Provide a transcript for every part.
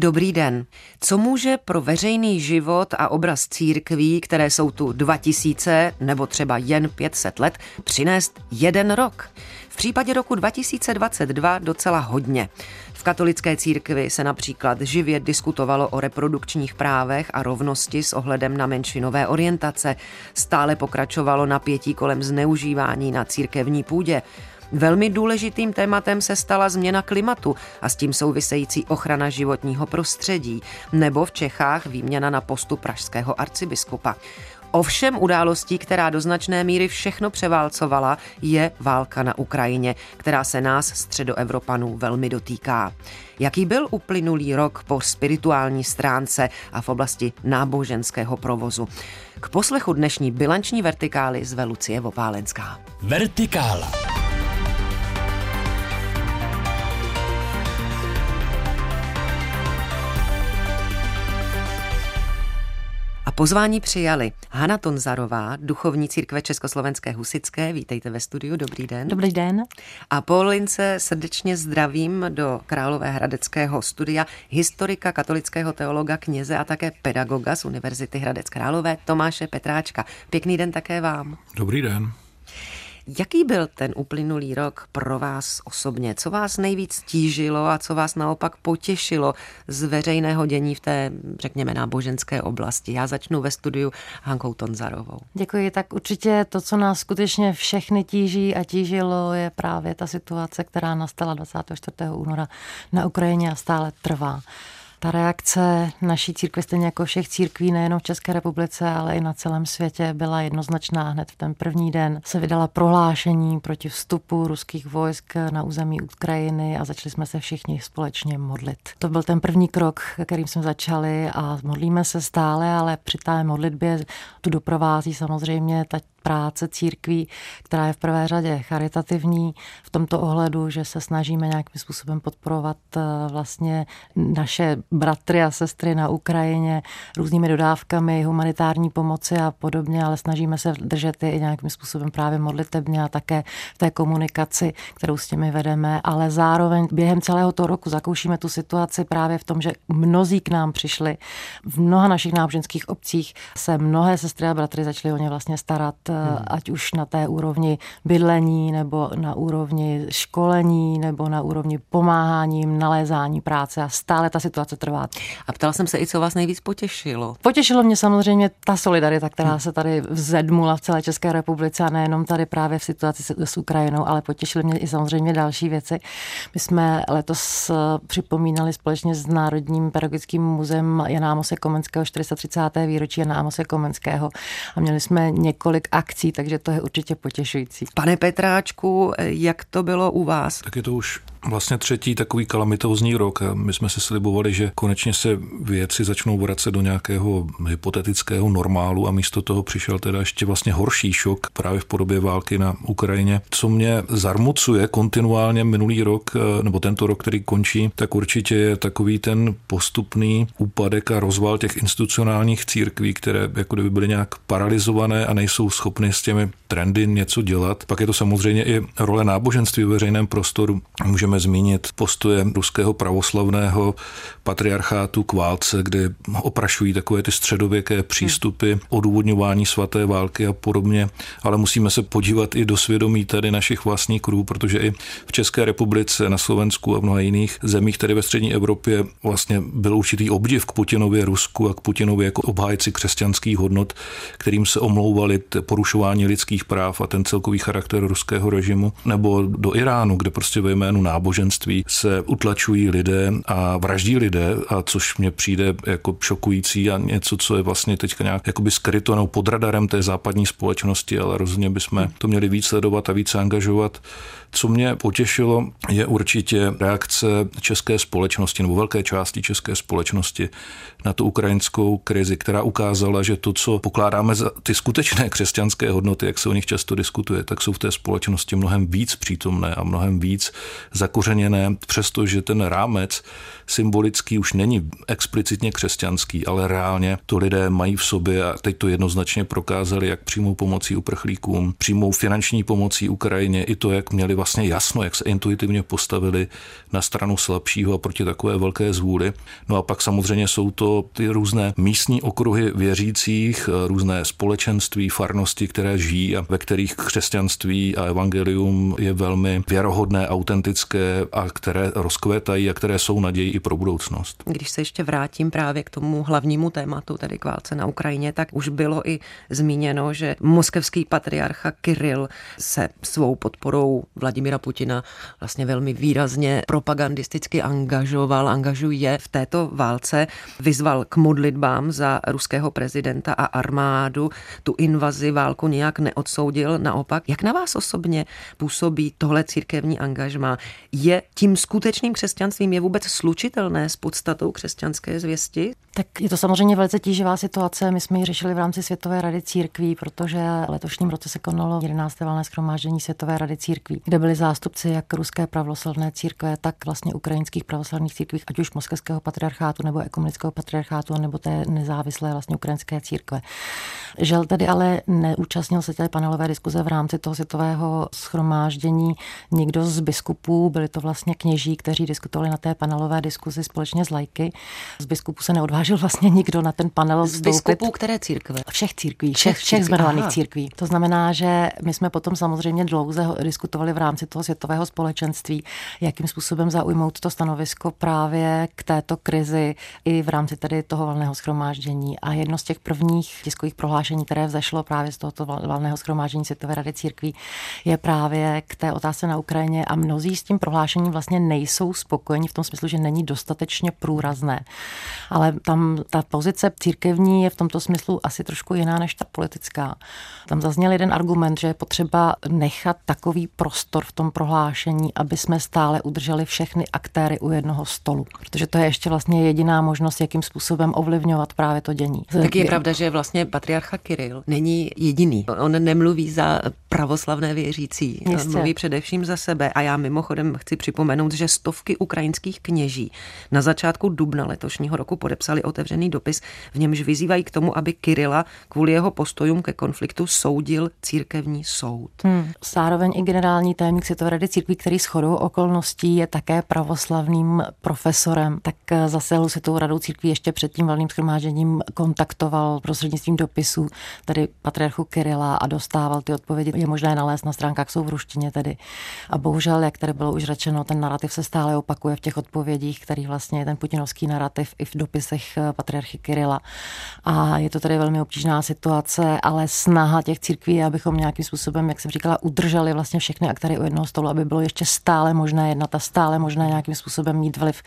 Dobrý den. Co může pro veřejný život a obraz církví, které jsou tu 2000 nebo třeba jen 500 let, přinést jeden rok? V případě roku 2022 docela hodně. V katolické církvi se například živě diskutovalo o reprodukčních právech a rovnosti s ohledem na menšinové orientace. Stále pokračovalo napětí kolem zneužívání na církevní půdě. Velmi důležitým tématem se stala změna klimatu a s tím související ochrana životního prostředí, nebo v Čechách výměna na postu pražského arcibiskupa. Ovšem událostí, která do značné míry všechno převálcovala, je válka na Ukrajině, která se nás, středoevropanů, velmi dotýká. Jaký byl uplynulý rok po spirituální stránce a v oblasti náboženského provozu? K poslechu dnešní bilanční vertikály zve Lucie Vopálenská. Vertikála. Pozvání přijali Hana Tonzarová, duchovní církve Československé husické. Vítejte ve studiu, dobrý den. Dobrý den. A Polince srdečně zdravím do Královéhradeckého studia historika, katolického teologa, kněze a také pedagoga z Univerzity Hradec Králové Tomáše Petráčka. Pěkný den také vám. Dobrý den. Jaký byl ten uplynulý rok pro vás osobně? Co vás nejvíc tížilo a co vás naopak potěšilo z veřejného dění v té, řekněme, náboženské oblasti? Já začnu ve studiu Hankou Tonzarovou. Děkuji. Tak určitě to, co nás skutečně všechny tíží a tížilo, je právě ta situace, která nastala 24. února na Ukrajině a stále trvá. Ta reakce naší církve, stejně jako všech církví, nejenom v České republice, ale i na celém světě, byla jednoznačná. Hned v ten první den se vydala prohlášení proti vstupu ruských vojsk na území Ukrajiny a začali jsme se všichni společně modlit. To byl ten první krok, kterým jsme začali a modlíme se stále, ale při té modlitbě tu doprovází samozřejmě ta práce církví, která je v prvé řadě charitativní v tomto ohledu, že se snažíme nějakým způsobem podporovat eh, vlastně naše bratry a sestry na Ukrajině různými dodávkami humanitární pomoci a podobně, ale snažíme se držet je i nějakým způsobem právě modlitebně a také v té komunikaci, kterou s těmi vedeme, ale zároveň během celého toho roku zakoušíme tu situaci právě v tom, že mnozí k nám přišli. V mnoha našich náboženských obcích se mnohé sestry a bratry začaly o ně vlastně starat hmm. ať už na té úrovni bydlení, nebo na úrovni školení, nebo na úrovni pomáhání, nalézání práce a stále ta situace trvá. A ptala jsem se i, co vás nejvíc potěšilo. Potěšilo mě samozřejmě ta solidarita, která hmm. se tady vzedmula v celé České republice a nejenom tady právě v situaci s, s Ukrajinou, ale potěšily mě i samozřejmě další věci. My jsme letos eh, připomínali společně s Národním pedagogickým muzeem Jana Amose Komenského 430. výročí Jana Amose Komenského a měli jsme několik akcí, takže to je určitě potěšující. Pane Petráčku, jak to bylo u vás? Tak je to už vlastně třetí takový kalamitózní rok my jsme si slibovali, že konečně se věci začnou vracet do nějakého hypotetického normálu a místo toho přišel teda ještě vlastně horší šok právě v podobě války na Ukrajině. Co mě zarmucuje kontinuálně minulý rok, eh, nebo tento rok, který končí, tak určitě je takový ten postupný úpadek a rozval těch institucionálních církví, které jako kdyby byly nějak paralizované a nejsou schopny s těmi trendy něco dělat. Pak je to samozřejmě i role náboženství v veřejném prostoru. Můžeme zmínit postoje ruského pravoslavného patriarchátu k válce, kde oprašují takové ty středověké přístupy, odůvodňování svaté války a podobně, ale musíme se podívat i do svědomí tady našich vlastních krů, protože i v České republice, na Slovensku a v mnoha jiných zemích, tady ve střední Evropě vlastně byl určitý obdiv k Putinově Rusku a k Putinovi jako obhájci křesťanských hodnot, kterým se omlouvali porušování lidských práv a ten celkový charakter ruského režimu, nebo do Iránu, kde prostě ve jménu náboženství se utlačují lidé a vraždí lidé a což mně přijde jako šokující a něco, co je vlastně teďka nějak jakoby skryto nebo pod radarem té západní společnosti, ale rozhodně bychom to měli víc sledovat a více angažovat. Co mě potěšilo, je určitě reakce české společnosti nebo velké části české společnosti na tu ukrajinskou krizi, která ukázala, že to, co pokládáme za ty skutečné křesťanské hodnoty, jak se o nich často diskutuje, tak jsou v té společnosti mnohem víc přítomné a mnohem víc zakořeněné, přestože ten rámec symbolický už není explicitně křesťanský, ale reálně to lidé mají v sobě a teď to jednoznačně prokázali, jak přímou pomocí uprchlíkům, přímou finanční pomocí Ukrajině, i to, jak měli vlastně jasno, jak se intuitivně postavili na stranu slabšího a proti takové velké zvůli. No a pak samozřejmě jsou to ty různé místní okruhy věřících, různé společenství, farnosti, které žijí a ve kterých křesťanství a evangelium je velmi věrohodné, autentické a které rozkvétají a které jsou nadějí i pro budoucnost. Když se ještě vrátím právě k tomu hlavnímu tématu, tedy k válce na Ukrajině, tak už bylo i zmíněno, že moskevský patriarcha Kiril se svou podporou Vladimira Putina vlastně velmi výrazně propagandisticky angažoval, angažuje v této válce, vyzval k modlitbám za ruského prezidenta a armádu, tu invazi, válku nějak neodsoudil, naopak. Jak na vás osobně působí tohle církevní angažma? Je tím skutečným křesťanstvím, je vůbec slučitelné s podstatou křesťanské zvěsti? Tak je to samozřejmě velice tíživá situace. My jsme ji řešili v rámci Světové rady církví, protože letošním roce se konalo 11. valné schromáždění Světové rady církví, kde byli zástupci jak ruské pravoslavné církve, tak vlastně ukrajinských pravoslavných církví, ať už moskevského patriarchátu nebo ekumenického patriarchátu, nebo té nezávislé vlastně ukrajinské církve. Žel tedy ale neúčastnil se té panelové diskuze v rámci toho světového schromáždění nikdo z biskupů, byli to vlastně kněží, kteří diskutovali na té panelové diskuzi společně s lajky. Z biskupů se neodvážil vlastně nikdo na ten panel Z biskupů které církve? Všech církví, všech, všech, všech zmenovaných církví. To znamená, že my jsme potom samozřejmě dlouze diskutovali v rámci toho světového společenství, jakým způsobem zaujmout to stanovisko právě k této krizi i v rámci tedy toho valného schromáždění. A jedno z těch prvních tiskových prohlášení, které vzešlo právě z tohoto valného schromáždění Světové rady církví, je právě k té otázce na Ukrajině a mnozí s tím prohlášením vlastně nejsou spokojeni v tom smyslu, že není dostatečně průrazné. Ale tam ta pozice církevní je v tomto smyslu asi trošku jiná než ta politická. Tam zazněl jeden argument, že je potřeba nechat takový prostor v tom prohlášení, aby jsme stále udrželi všechny aktéry u jednoho stolu. Protože to je ještě vlastně jediná možnost, jakým způsobem ovlivňovat právě to dění. Tak je pravda, že vlastně patriarcha Kiril není jediný. On nemluví za pravoslavné věřící, Jistě. mluví především za sebe. A já mimochodem chci připomenout, že stovky ukrajinských kněží na začátku dubna letošního roku podepsali otevřený dopis, v němž vyzývají k tomu, aby Kirila kvůli jeho postojům ke konfliktu soudil církevní soud. Hmm. Zároveň i generální tajemník Světové rady církví, který s chodou okolností je také pravoslavným profesorem, tak zase Světovou radou církví ještě před tím valným schromážením kontaktoval prostřednictvím dopisu tady patriarchu Kirila a dostával ty odpovědi. Je možné nalézt na stránkách, jsou v ruštině tedy. A bohužel, jak tady bylo už řečeno, ten narrativ se stále opakuje v těch odpovědích, který vlastně je ten putinovský narrativ i v dopisech patriarchy Kirila. A je to tady velmi obtížná situace, ale snaha těch církví, abychom nějakým způsobem, jak jsem říkala, udrželi vlastně všechny aktéry u jednoho stolu, aby bylo ještě stále možné jednat a stále možné nějakým způsobem mít vliv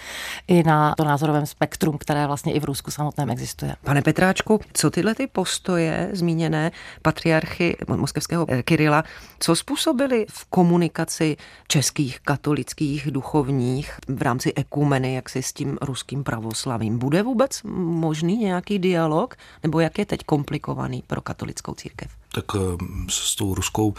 i na to názorovém spektrum, které vlastně i v Rusku samotném existuje. Pane Petráčku, co tyhle ty postoje zmíněné patriarchy moskevského Kirila, co způsobili v komunikaci českých katolických duchovních v rámci ekumeny, jak si s tím ruským pravoslavím? Bude vůbec možný nějaký dialog, nebo jak je teď komplikovaný pro katolickou církev? tak eh, s tou ruskou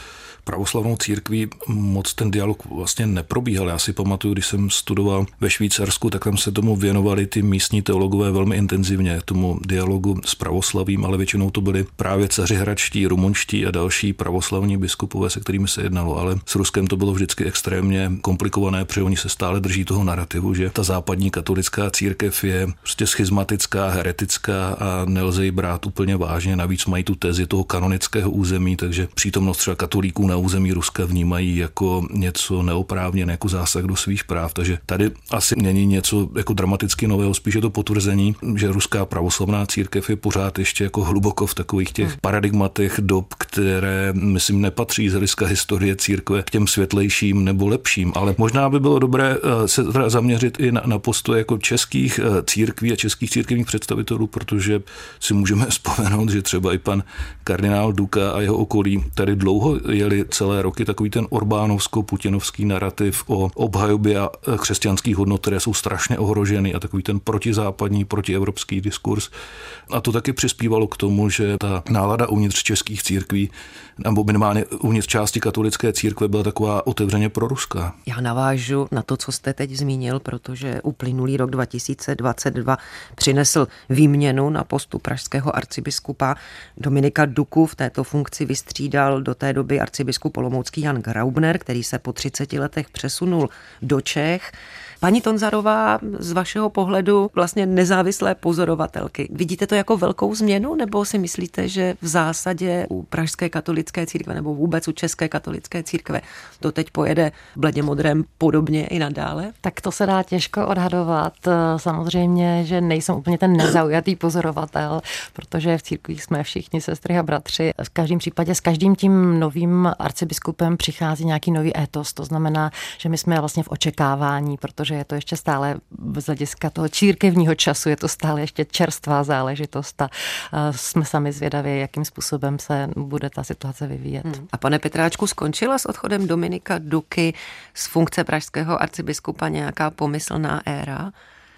pravoslavnou církví moc ten dialog vlastně neprobíhal. Já si pamatuju, když jsem studoval ve Švýcarsku, tak tam se tomu věnovali ty místní teologové velmi intenzivně, tomu dialogu s pravoslavím, ale většinou to byli právě hradští, rumunští a další pravoslavní biskupové, se kterými se jednalo. Ale s Ruskem to bylo vždycky extrémně komplikované, protože oni se stále drží toho narrativu, že ta západní katolická církev je prostě schizmatická, heretická a nelze ji brát úplně vážně. Navíc mají tu tezi toho kanonického území, takže přítomnost třeba katolíků na území Ruska vnímají jako něco neoprávněné, jako zásah do svých práv. Takže tady asi není něco jako dramaticky nového, spíše to potvrzení, že ruská pravoslavná církev je pořád ještě jako hluboko v takových těch paradigmatech dob, které, myslím, nepatří z hlediska historie církve k těm světlejším nebo lepším. Ale možná by bylo dobré eh, se zaměřit i na, na postoje jako českých eh, církví a českých církevních představitelů, protože si můžeme vzpomenout, že třeba i pan kardinál Duka a jeho okolí tady dlouho jeli celé roky takový ten Orbánovsko-putinovský narrativ o obhajobě křesťanských hodnot, které jsou strašně ohroženy a takový ten protizápadní, protievropský diskurs. A to taky přispívalo k tomu, že ta nálada uvnitř českých církví, nebo minimálně uvnitř části katolické církve byla taková otevřeně proruská. Já navážu na to, co jste teď zmínil, protože uplynulý rok 2022 přinesl výměnu na postu pražského arcibiskupa Dominika Duku. V této funkci vystřídal do té doby arcibiskup Olomoucký Jan Graubner, který se po 30 letech přesunul do Čech. Paní Tonzarová, z vašeho pohledu vlastně nezávislé pozorovatelky, vidíte to jako velkou změnu, nebo si myslíte, že v zásadě u Pražské katolické církve nebo vůbec u České katolické církve to teď pojede bledě modrém podobně i nadále? Tak to se dá těžko odhadovat. Samozřejmě, že nejsem úplně ten nezaujatý pozorovatel, protože v církvích jsme všichni sestry a bratři. V každém případě s každým tím novým arcibiskupem přichází nějaký nový étos, to znamená, že my jsme vlastně v očekávání, protože že je to ještě stále z hlediska toho církevního času, je to stále ještě čerstvá záležitost a jsme sami zvědaví, jakým způsobem se bude ta situace vyvíjet. Hmm. A pane Petráčku, skončila s odchodem Dominika Duky z funkce pražského arcibiskupa nějaká pomyslná éra?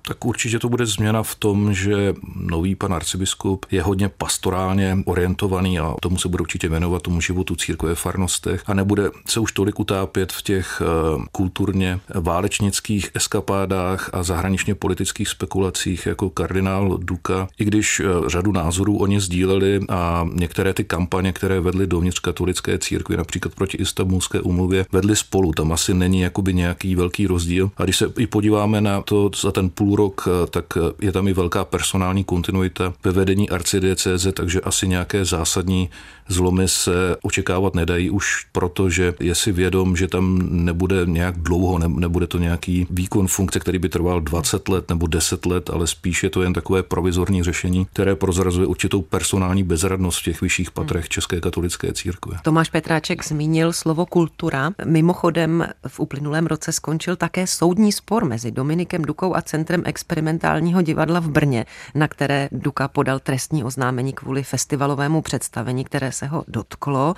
Tak určitě to bude změna v tom, že nový pan arcibiskup je hodně pastorálně orientovaný a tomu se bude určitě věnovat tomu životu církve v farnostech a nebude se už tolik utápět v těch eh, kulturně válečnických eskapádách a zahraničně politických spekulacích jako kardinál Duka, i když eh, řadu názorů oni sdíleli a některé ty kampaně, které vedly dovnitř katolické církve, například proti Istanbulské umluvě, vedly spolu. Tam asi není jakoby nějaký velký rozdíl. A když se i podíváme na to za ten půl rok, eh, tak eh, je tam i velká personální kontinuita ve vedení arcidiecéze, takže asi nějaké zásadní zlomy se očekávat nedají už proto, že je si vědom, že tam nebude nějak dlouho, nebude to nějaký výkon funkce, který by trval 20 let nebo 10 let, ale spíš je to jen takové provizorní řešení, které prozrazuje určitou personální bezradnost v těch vyšších patrech České katolické církve. Tomáš Petráček zmínil slovo kultura. Mimochodem v uplynulém roce skončil také soudní spor mezi Dominikem Dukou a Centrem experimentálního divadla v Brně, na které Duka podal trestní oznámení kvůli festivalovému představení, které se ho dotklo.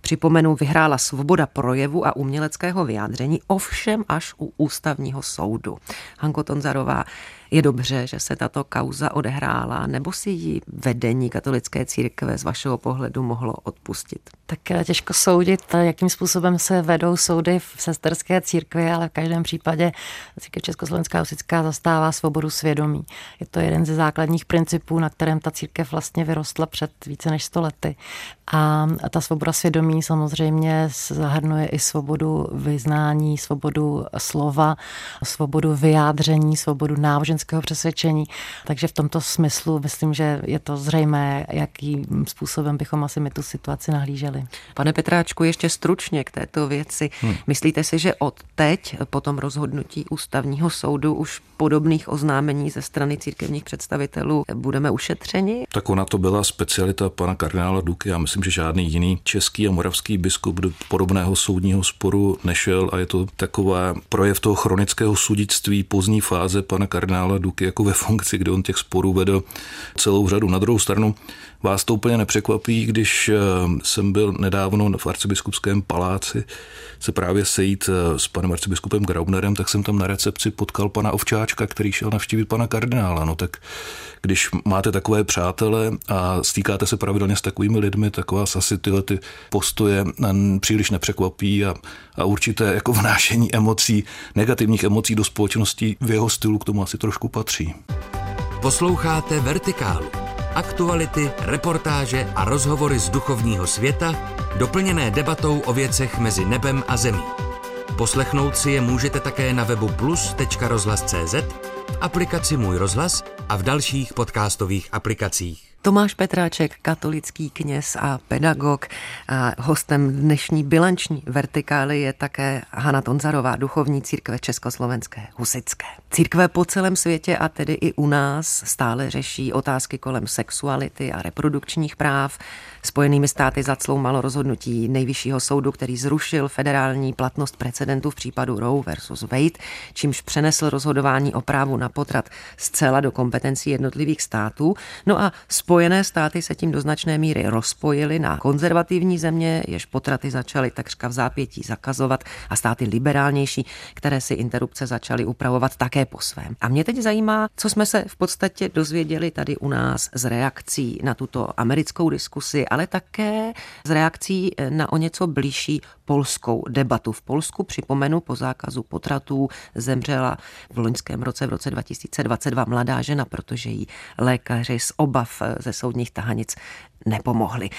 Připomenu, vyhrála svoboda projevu a uměleckého vyjádření, ovšem až u ústavního soudu. Hanko Tonzarová, je dobře, že se tato kauza odehrála, nebo si ji vedení katolické církve z vašeho pohledu mohlo odpustit? Tak eh, těžko soudit, eh, jakým způsobem se vedou soudy v sesterské církvi, ale v každém případě církev Československá husická zastává svobodu svědomí. Je to jeden ze základních principů, na kterém ta církev vlastně vyrostla před více než 100 lety. A ta svoboda svědomí samozřejmě zahrnuje i svobodu vyznání, svobodu slova, svobodu vyjádření, svobodu náboženského přesvědčení. Takže v tomto smyslu myslím, že je to zřejmé, jakým způsobem bychom asi my tu situaci nahlíželi. Pane Petráčku, ještě stručně k této věci. Hmm. Myslíte si, že od teď, po tom rozhodnutí ústavního soudu, už podobných oznámení ze strany církevních představitelů budeme ušetřeni? Tak ona to byla specialita pana kardinála Duky. Já myslím, že žádný jiný český a moravský biskup do podobného soudního sporu nešel a je to taková projev toho chronického sudictví pozdní fáze pana kardinála Duky jako ve funkci, kde on těch sporů vedl celou řadu. Na druhou stranu vás to úplně nepřekvapí, když eh, jsem byl nedávno v arcibiskupském paláci se právě sejít eh, s panem arcibiskupem Graubnerem, tak jsem tam na recepci potkal pana Ovčáčka, který šel navštívit pana kardinála. No tak když máte takové přátele a stýkáte se pravidelně s takovými lidmi, tak vás asi tyhle ty postoje příliš nepřekvapí a, a určité jako vnášení emocí, negativních emocí do společnosti v jeho stylu k tomu asi trošku patří. Posloucháte Vertikálu. Aktuality, reportáže a rozhovory z duchovního světa, doplněné debatou o věcech mezi nebem a zemí. Poslechnout si je můžete také na webu plus.rozhlas.cz, v aplikaci Můj rozhlas a v dalších podcastových aplikacích. Tomáš Petráček, katolický kněz a pedagog. A hostem dnešní bilanční vertikály je také Hana Tonzarová, duchovní církve Československé husické. Církve po celém světě a tedy i u nás stále řeší otázky kolem sexuality a reprodukčních práv. Spojenými státy zacloumalo rozhodnutí nejvyššího soudu, který zrušil federální platnost precedentů v případu Roe versus Wade, čímž přenesl rozhodování o právu na potrat zcela do kompetencí jednotlivých států. No a Spojené státy se tím do značné míry rozpojily na konzervativní země, jež potraty začaly takřka v zápětí zakazovat a státy liberálnější, které si interrupce začaly upravovat také po svém. A mě teď zajímá, co jsme se v podstatě dozvěděli tady u nás z reakcí na tuto americkou diskusi, ale také z reakcí na o něco blížší polskou debatu. V Polsku, připomenu, po zákazu potratů zemřela v loňském roce, v roce 2022, mladá žena, protože jí lékaři z obav ze soudních tahanic nepomohli.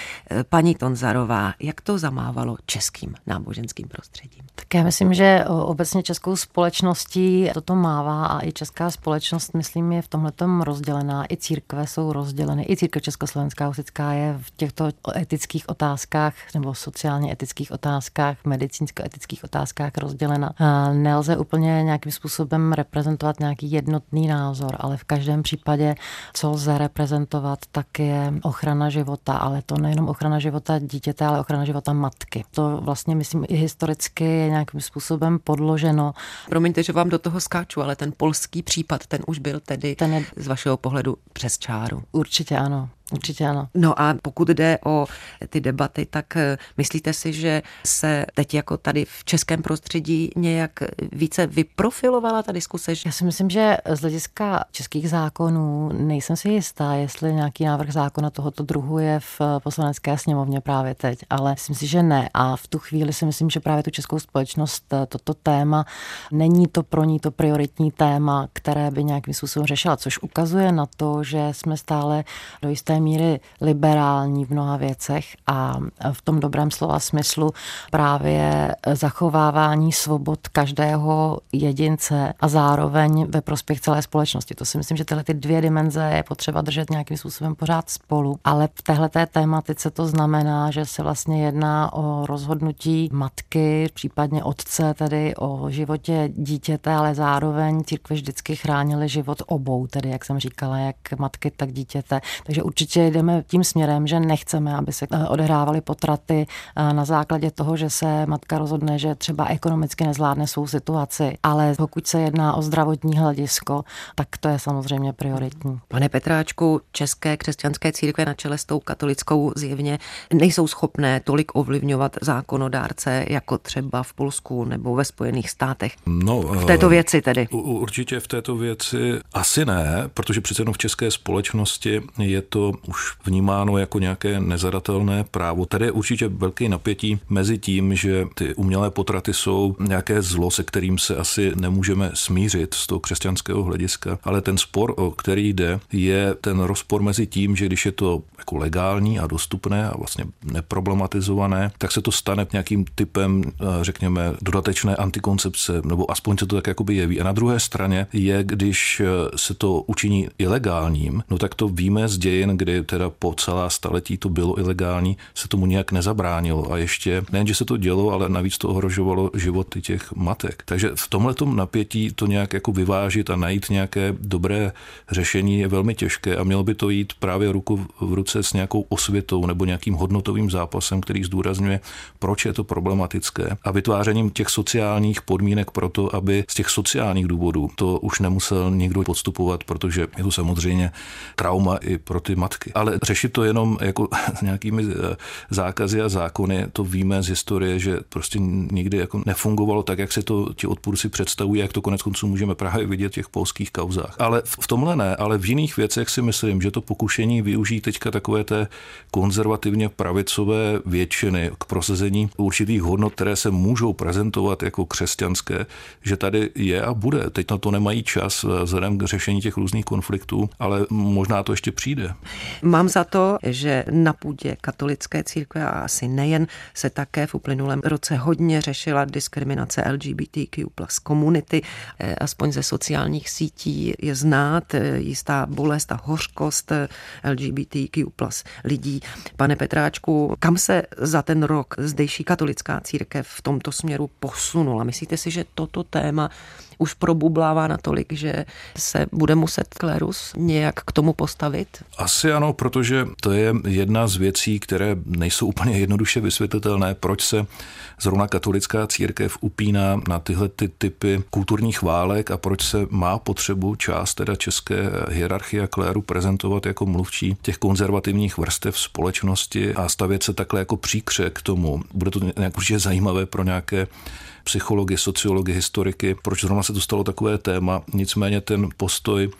Paní Tonzarová, jak to zamávalo českým náboženským prostředím? Tak já myslím, že obecně českou společností toto mává a i česká společnost, myslím, je v tomhle rozdělená. I církve jsou rozděleny. I církev Československá husická je v těchto etických otázkách nebo sociálně etických otázkách, medicínsko-etických otázkách rozdělena. Nelze úplně nějakým způsobem reprezentovat nějaký jednotný názor, ale v každém případě, co lze reprezentovat, tak je ochrana života života, ale to nejenom ochrana života dítěte, ale ochrana života matky. To vlastně, myslím, i historicky je nějakým způsobem podloženo. Promiňte, že vám do toho skáču, ale ten polský případ, ten už byl tedy ten je... z vašeho pohledu přes čáru. Určitě ano. Určitě ano. No a pokud jde o ty debaty, tak eh, myslíte si, že se teď jako tady v českém prostředí nějak více vyprofilovala ta diskuse? Já si myslím, že z hlediska českých zákonů nejsem si jistá, jestli nějaký návrh zákona tohoto druhu je v poslanecké sněmovně právě teď, ale myslím si, že ne. A v tu chvíli si myslím, že právě tu českou společnost eh, toto téma není to pro ní to prioritní téma, které by nějakým způsobem řešila, což ukazuje na to, že jsme stále do jisté míry liberální v mnoha věcech a v tom dobrém slova smyslu právě zachovávání svobod každého jedince a zároveň ve prospěch celé společnosti. To si myslím, že tyhle ty dvě dimenze je potřeba držet nějakým způsobem pořád spolu, ale v téhle té tématice to znamená, že se vlastně jedná o rozhodnutí matky, případně otce, tedy o životě dítěte, ale zároveň církve vždycky chránily život obou, tedy jak jsem říkala, jak matky, tak dítěte. Takže určitě určitě jdeme tím směrem, že nechceme, aby se eh, odehrávaly potraty eh, na základě toho, že se matka rozhodne, že třeba ekonomicky nezvládne svou situaci, ale pokud se jedná o zdravotní hledisko, tak to je samozřejmě prioritní. Pane Petráčku, české křesťanské církve na čele s tou katolickou zjevně nejsou schopné tolik ovlivňovat zákonodárce, jako třeba v Polsku nebo ve Spojených státech. No, v této eh, věci tedy. Určitě v této věci asi ne, protože přece jenom v české společnosti je to už vnímáno jako nějaké nezadatelné právo. Tady je určitě velký napětí mezi tím, že ty umělé potraty jsou nějaké zlo, se kterým se asi nemůžeme smířit z toho křesťanského hlediska, ale ten spor, o který jde, je ten rozpor mezi tím, že když je to jako legální a dostupné a vlastně neproblematizované, tak se to stane nějakým typem, eh, řekněme, dodatečné antikoncepce, nebo aspoň se to tak jakoby jeví. A na druhé straně je, když eh, se to učiní ilegálním, no tak to víme z dějin, kdy teda po celá staletí to bylo ilegální, se tomu nějak nezabránilo. A ještě nejen, že se to dělo, ale navíc to ohrožovalo životy těch matek. Takže v tomhle napětí to nějak jako vyvážit a najít nějaké dobré řešení je velmi těžké a mělo by to jít právě ruku v ruce s nějakou osvětou nebo nějakým hodnotovým zápasem, který zdůrazňuje, proč je to problematické a vytvářením těch sociálních podmínek pro to, aby z těch sociálních důvodů to už nemusel nikdo podstupovat, protože je to samozřejmě trauma i pro ty matky. Ale řešit to jenom jako nějakými eh, zákazy a zákony, to víme z historie, že prostě nikdy jako nefungovalo tak, jak se to ti odpůrci představují, jak to konec konců můžeme právě vidět v těch polských kauzách. Ale v tomhle ne, ale v jiných věcech si myslím, že to pokušení využít teďka takové té konzervativně pravicové většiny k prosazení určitých hodnot, které se můžou prezentovat jako křesťanské, že tady je a bude. Teď na to nemají čas eh, vzhledem k řešení těch různých konfliktů, ale možná to ještě přijde. Mám za to, že na půdě katolické církve a asi nejen se také v uplynulém roce hodně řešila diskriminace LGBTQ plus komunity. Eh, aspoň ze sociálních sítí je znát eh, jistá bolest a hořkost eh, LGBTQ plus lidí. Pane Petráčku, kam se za ten rok zdejší katolická církev v tomto směru posunula? Myslíte si, že toto téma už probublává natolik, že se bude muset klerus nějak k tomu postavit? Asi ano, protože to je jedna z věcí, které nejsou úplně jednoduše vysvětlitelné, proč se zrovna katolická církev upíná na tyhle ty typy kulturních válek a proč se má potřebu část teda české hierarchie a kléru prezentovat jako mluvčí těch konzervativních vrstev společnosti a stavět se takhle jako příkře k tomu. Bude to nějak určitě zajímavé pro nějaké psychologi, sociologi, historiky, proč zrovna se to stalo takové téma. Nicméně ten postoj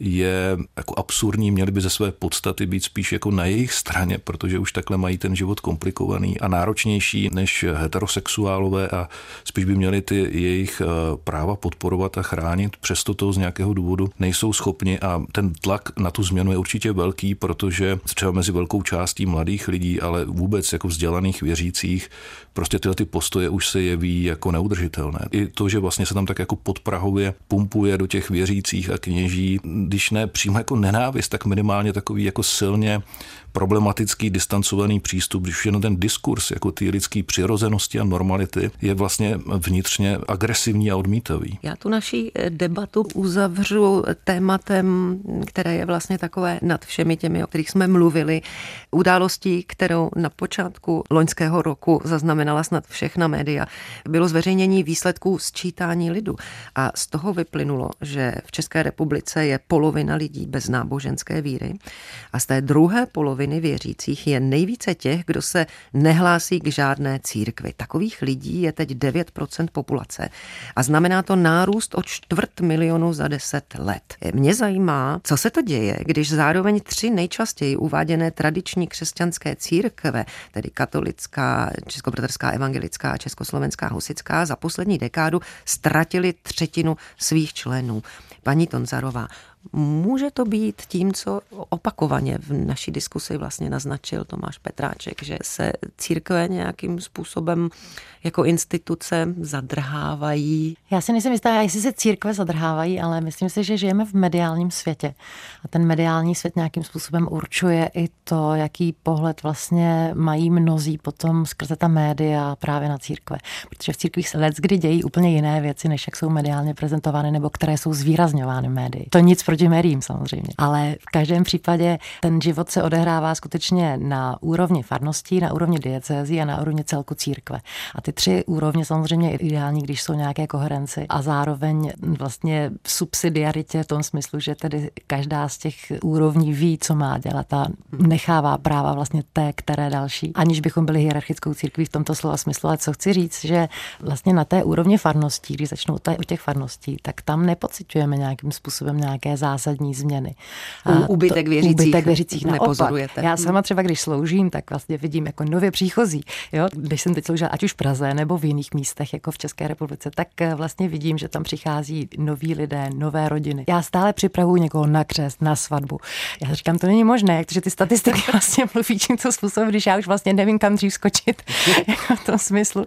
je jako absurdní, měli by ze své podstaty být spíš jako na jejich straně, protože už takhle mají ten život komplikovaný a náročnější než heterosexuálové a spíš by měli ty jejich eh, práva podporovat a chránit, přesto to z nějakého důvodu nejsou schopni a ten tlak na tu změnu je určitě velký, protože třeba mezi velkou částí mladých lidí, ale vůbec jako vzdělaných věřících, prostě tyhle ty postoje už se jeví jako neudržitelné. I to, že vlastně se tam tak jako podprahově pumpuje do těch věřících a kněží, když ne přímo jako nenávist, tak minimálně takový jako silně problematický, distancovaný přístup, když jenom ten diskurs jako ty lidské přirozenosti a normality je vlastně vnitřně agresivní a odmítavý. Já tu naší eh, debatu uzavřu tématem, které je vlastně takové nad všemi těmi, o kterých jsme mluvili. Událostí, kterou na počátku loňského roku zaznamenala snad všechna média, bylo zveřejnění výsledků sčítání lidu. A z toho vyplynulo, že v České republice je polovina lidí bez náboženské víry a z té druhé poloviny poloviny věřících je nejvíce těch, kdo se nehlásí k žádné církvi. Takových lidí je teď 9% populace a znamená to nárůst o čtvrt milionu za 10 let. Mě zajímá, co se to děje, když zároveň tři nejčastěji uváděné tradiční křesťanské církve, tedy katolická, českobratorská, evangelická a československá husická, za poslední dekádu ztratili třetinu svých členů. Paní Tonzarová, Může to být tím, co opakovaně v naší diskusi vlastně naznačil Tomáš Petráček, že se církve nějakým způsobem jako instituce zadrhávají. Já si nejsem jistá, jestli se církve zadrhávají, ale myslím si, že žijeme v mediálním světě. A ten mediální svět nějakým způsobem určuje i to, jaký pohled vlastně mají mnozí potom skrze ta média právě na církve. Protože v církvích se let kdy dějí úplně jiné věci, než jak jsou mediálně prezentovány nebo které jsou zvýrazňovány médii. To nic proti médiím samozřejmě. Ale v každém případě ten život se odehrává skutečně na úrovni farností, na úrovni diecézí a na úrovni celku církve. A ty tři úrovně samozřejmě je ideální, když jsou nějaké koherenci a zároveň vlastně v subsidiaritě v tom smyslu, že tedy každá z těch úrovní ví, co má dělat a nechává práva vlastně té, které další, aniž bychom byli hierarchickou církví v tomto slova smyslu. Ale co chci říct, že vlastně na té úrovni farností, když začnou u těch farností, tak tam nepocitujeme nějakým způsobem nějaké zásadní změny. U, ubytek věřících, ubytek věřících nepozorujete. Já sama třeba, když sloužím, tak vlastně vidím jako nově příchozí. Jo? Když jsem teď sloužila, ať už v Praze nebo v jiných místech, jako v České republice, tak eh, vlastně vidím, že tam přichází noví lidé, nové rodiny. Já stále připravuji někoho na křest, na svatbu. Já říkám, to není možné, protože ty statistiky vlastně mluví tímto způsobem, když já už vlastně nevím, kam dřív skočit jako v tom smyslu.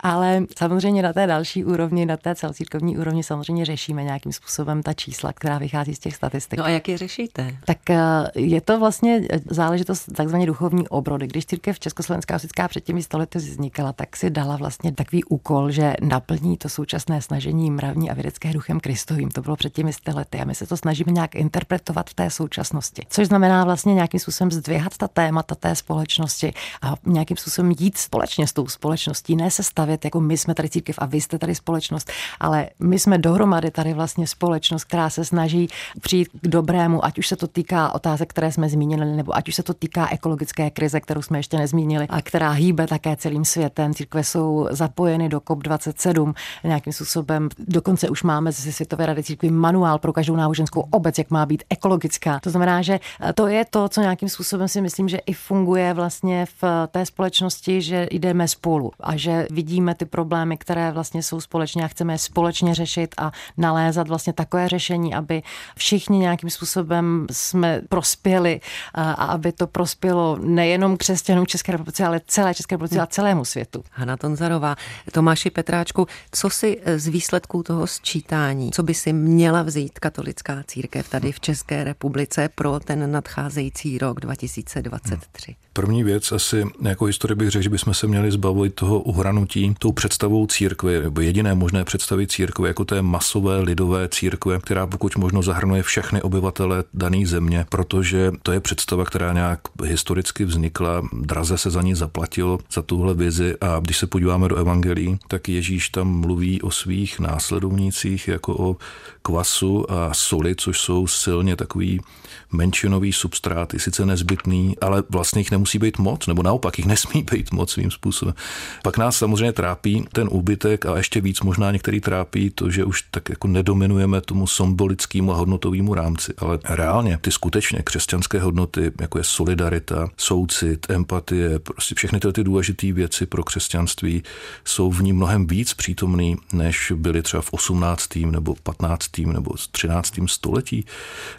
Ale samozřejmě na té další úrovni, na té celcírkovní úrovni samozřejmě řešíme nějakým způsobem ta čísla, která vychází z těch statistik. No a jak je řešíte? Tak eh, je to vlastně záležitost takzvané duchovní obrody. Když církev Československá osická před těmi stolety vznikala, tak si dala vlastně takový úkol, že naplní to současné snažení mravní a vědecké duchem Kristovým. To bylo před těmi lety a my se to snažíme nějak interpretovat v té současnosti. Což znamená vlastně nějakým způsobem zdvěhat ta témata té společnosti a nějakým způsobem jít společně s tou společností, ne se stavět jako my jsme tady církev a vy jste tady společnost, ale my jsme dohromady tady vlastně společnost, která se snaží přijít k dobrému, ať už se to týká otázek, které jsme zmínili, nebo ať už se to týká ekologické krize, kterou jsme ještě nezmínili a která hýbe také celým světem. Církve jsou zapojeny do COP27 nějakým způsobem. Dokonce už máme ze Světové rady církví manuál pro každou náboženskou obec, jak má být ekologická. To znamená, že to je to, co nějakým způsobem si myslím, že i funguje vlastně v té společnosti, že jdeme spolu a že vidíme ty problémy, které vlastně jsou společně a chceme je společně řešit a nalézat vlastně takové řešení, aby všichni nějakým způsobem jsme prospěli a aby to prospělo nejenom křesťanům České republice, ale celé České republice a celému světu. Hanna Tonzarová, Tomáši Petráčku, co si z výsledků toho sčítání, co by si měla vzít katolická církev tady v České republice pro ten nadcházející rok 2023? První věc asi jako historii bych řekl, že bychom se měli zbavit toho uhranutí tou představou církve, nebo jediné možné představy církve, jako té masové lidové církve, která pokud možno zahrnuje všechny obyvatele dané země, protože to je představa, která nějak historicky vznikla, draze se za ní zaplatilo, za tuhle vizi. A když se podíváme do evangelií, tak Ježíš tam mluví o svých následovnících jako o kvasu a soli, což jsou silně takový menšinový substráty, sice nezbytný, ale vlastně jich nemusí být moc, nebo naopak jich nesmí být moc svým způsobem. Pak nás samozřejmě trápí ten úbytek a ještě víc možná některý trápí to, že už tak jako nedominujeme tomu symbolickému a hodnotovému rámci, ale reálně ty skutečně křesťanské hodnoty, jako je solidarita, soucit, empatie, prostě všechny tyhle ty důležité věci pro křesťanství jsou v ní mnohem víc přítomný, než byly třeba v 18. nebo 15. nebo 13. století,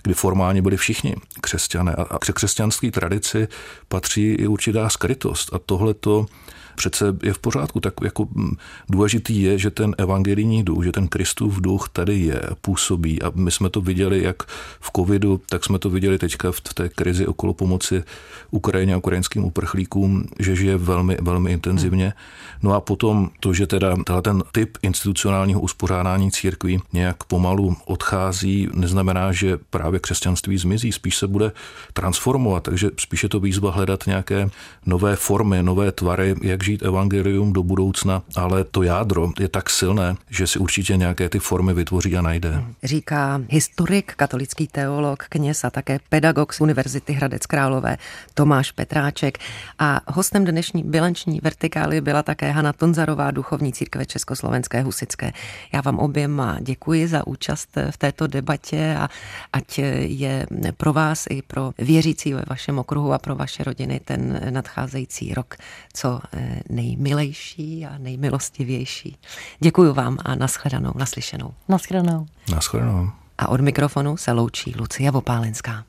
kdy formálně byli všichni křesťané a křesťanské tradici patří i určitá skrytost. A tohle to přece je v pořádku. Tak jako mm, důležitý je, že ten evangelijní duch, že ten Kristův duch tady je, působí a my jsme to viděli jak v covidu, tak jsme to viděli teďka v té krizi okolo pomoci Ukrajině a ukrajinským uprchlíkům, že žije velmi, velmi intenzivně. No a potom to, že teda ten typ institucionálního uspořádání církví nějak pomalu odchází, neznamená, že právě křesťanství zmizí, spíš se bude transformovat, takže spíše to výzva hledat nějaké nové formy, nové tvary, jak žít evangelium do budoucna, ale to jádro je tak silné, že si určitě nějaké ty formy vytvoří a najde. Říká historik, katolický teolog, kněz a také pedagog z Univerzity Hradec Králové Tomáš Petráček. A hostem dnešní bilanční vertikály byla také Hana Tonzarová, duchovní církve Československé husické. Já vám oběma děkuji za účast v této debatě a ať je pro vás i pro věřící ve vašem okruhu a pro vaše rodiny ten nadcházející rok co nejmilejší a nejmilostivější. Děkuji vám a nashledanou, naslyšenou. Nashledanou. Nashledanou. A od mikrofonu se loučí Lucie Vopálenská.